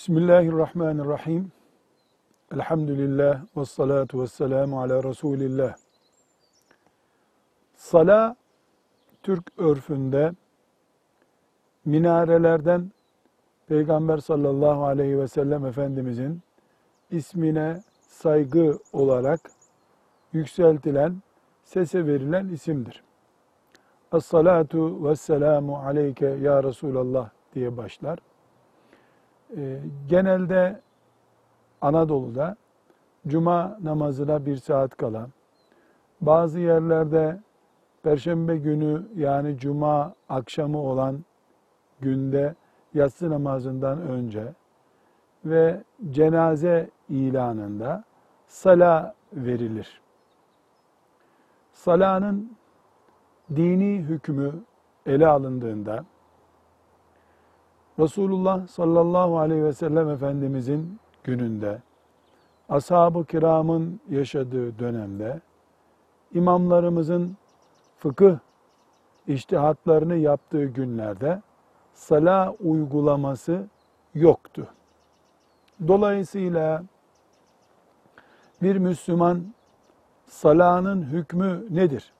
Bismillahirrahmanirrahim. Elhamdülillah ve salatu ve selamu ala Resulillah. Sala, Türk örfünde minarelerden Peygamber sallallahu aleyhi ve sellem Efendimizin ismine saygı olarak yükseltilen, sese verilen isimdir. Es-salatu ve selamu aleyke ya Resulallah diye başlar. Ee, genelde Anadolu'da cuma namazına bir saat kala, bazı yerlerde perşembe günü yani cuma akşamı olan günde yatsı namazından önce ve cenaze ilanında sala verilir. Salanın dini hükmü ele alındığında Resulullah sallallahu aleyhi ve sellem Efendimizin gününde, ashab-ı kiramın yaşadığı dönemde, imamlarımızın fıkıh iştihatlarını yaptığı günlerde sala uygulaması yoktu. Dolayısıyla bir Müslüman salanın hükmü nedir?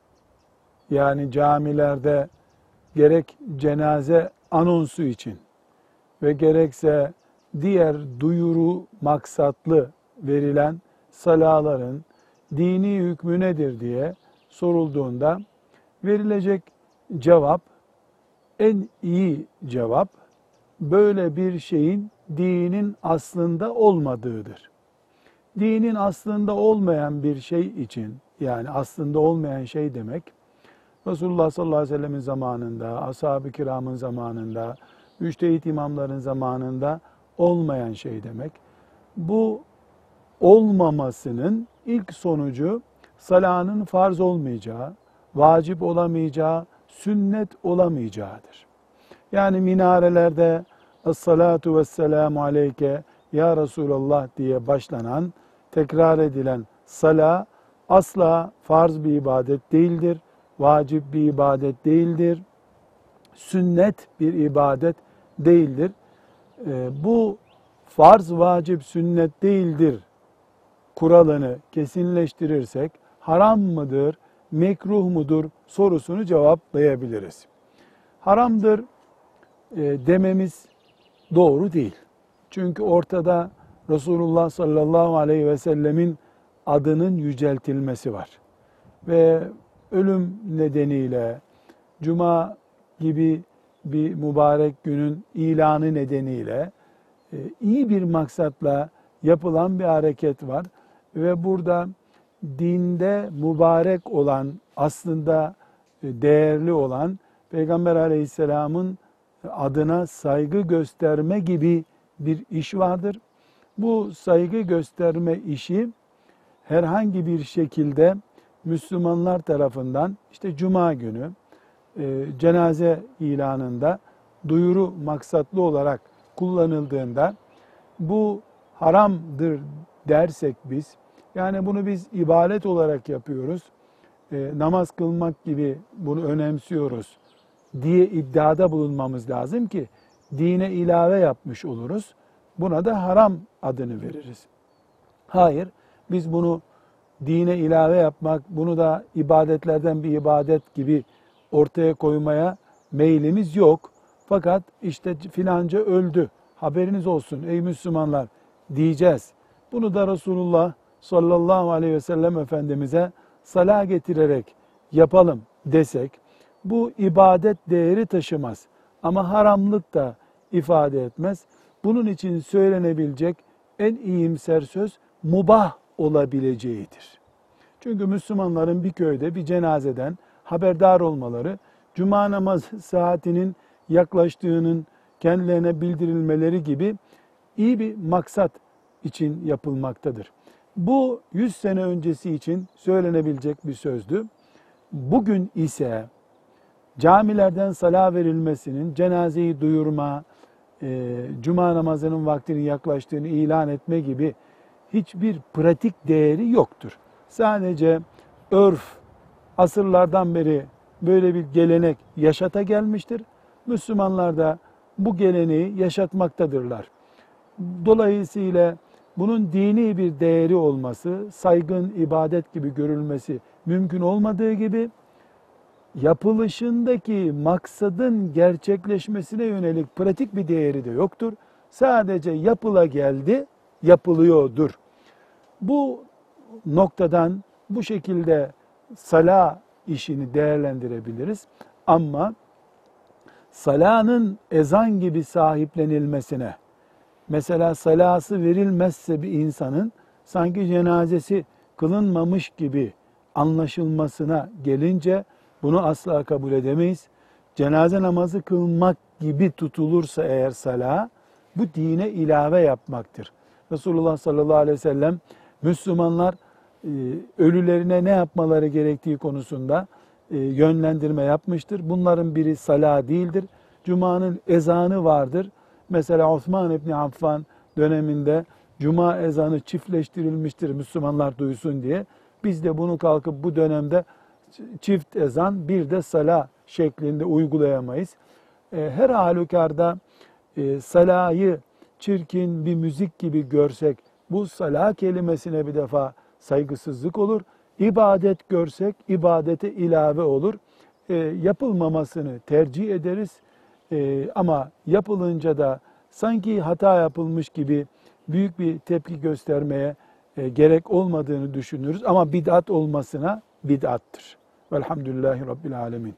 Yani camilerde gerek cenaze anonsu için ve gerekse diğer duyuru maksatlı verilen salaların dini hükmü nedir diye sorulduğunda verilecek cevap en iyi cevap böyle bir şeyin dinin aslında olmadığıdır. Dinin aslında olmayan bir şey için yani aslında olmayan şey demek Resulullah sallallahu aleyhi ve sellemin zamanında, ashab-ı kiramın zamanında, müçtehit imamların zamanında olmayan şey demek. Bu olmamasının ilk sonucu salanın farz olmayacağı, vacip olamayacağı, sünnet olamayacağıdır. Yani minarelerde Es-salatu vesselamu aleyke ya Resulallah diye başlanan, tekrar edilen sala asla farz bir ibadet değildir, vacip bir ibadet değildir, sünnet bir ibadet değildir. E, bu farz, vacip, sünnet değildir kuralını kesinleştirirsek haram mıdır, mekruh mudur sorusunu cevaplayabiliriz. Haramdır e, dememiz doğru değil. Çünkü ortada Resulullah sallallahu aleyhi ve sellemin adının yüceltilmesi var. Ve ölüm nedeniyle cuma gibi bir mübarek günün ilanı nedeniyle e, iyi bir maksatla yapılan bir hareket var ve burada dinde mübarek olan aslında e, değerli olan Peygamber Aleyhisselam'ın adına saygı gösterme gibi bir iş vardır. Bu saygı gösterme işi herhangi bir şekilde Müslümanlar tarafından işte cuma günü e, cenaze ilanında duyuru maksatlı olarak kullanıldığında bu haramdır dersek biz, yani bunu biz ibadet olarak yapıyoruz, e, namaz kılmak gibi bunu önemsiyoruz diye iddiada bulunmamız lazım ki dine ilave yapmış oluruz. Buna da haram adını veririz. Hayır, biz bunu dine ilave yapmak, bunu da ibadetlerden bir ibadet gibi ortaya koymaya meylimiz yok. Fakat işte filanca öldü, haberiniz olsun ey Müslümanlar diyeceğiz. Bunu da Resulullah sallallahu aleyhi ve sellem Efendimiz'e sala getirerek yapalım desek, bu ibadet değeri taşımaz. Ama haramlık da ifade etmez. Bunun için söylenebilecek en iyimser söz mubah olabileceğidir. Çünkü Müslümanların bir köyde bir cenazeden haberdar olmaları, cuma namaz saatinin yaklaştığının kendilerine bildirilmeleri gibi iyi bir maksat için yapılmaktadır. Bu 100 sene öncesi için söylenebilecek bir sözdü. Bugün ise camilerden sala verilmesinin cenazeyi duyurma, e, cuma namazının vaktinin yaklaştığını ilan etme gibi hiçbir pratik değeri yoktur. Sadece örf, asırlardan beri böyle bir gelenek yaşata gelmiştir. Müslümanlar da bu geleneği yaşatmaktadırlar. Dolayısıyla bunun dini bir değeri olması, saygın ibadet gibi görülmesi mümkün olmadığı gibi yapılışındaki maksadın gerçekleşmesine yönelik pratik bir değeri de yoktur. Sadece yapıla geldi, yapılıyordur. Bu noktadan bu şekilde sala işini değerlendirebiliriz. Ama salanın ezan gibi sahiplenilmesine, mesela salası verilmezse bir insanın sanki cenazesi kılınmamış gibi anlaşılmasına gelince bunu asla kabul edemeyiz. Cenaze namazı kılmak gibi tutulursa eğer sala, bu dine ilave yapmaktır. Resulullah sallallahu aleyhi ve sellem Müslümanlar ölülerine ne yapmaları gerektiği konusunda e, yönlendirme yapmıştır. Bunların biri sala değildir. Cuma'nın ezanı vardır. Mesela Osman İbni Affan döneminde Cuma ezanı çiftleştirilmiştir Müslümanlar duysun diye. Biz de bunu kalkıp bu dönemde çift ezan bir de sala şeklinde uygulayamayız. E, her halükarda e, salayı çirkin bir müzik gibi görsek bu sala kelimesine bir defa saygısızlık olur. İbadet görsek ibadete ilave olur. E, yapılmamasını tercih ederiz. E, ama yapılınca da sanki hata yapılmış gibi büyük bir tepki göstermeye e, gerek olmadığını düşünürüz. Ama bid'at olmasına bid'attır. Velhamdülillahi Rabbil Alemin.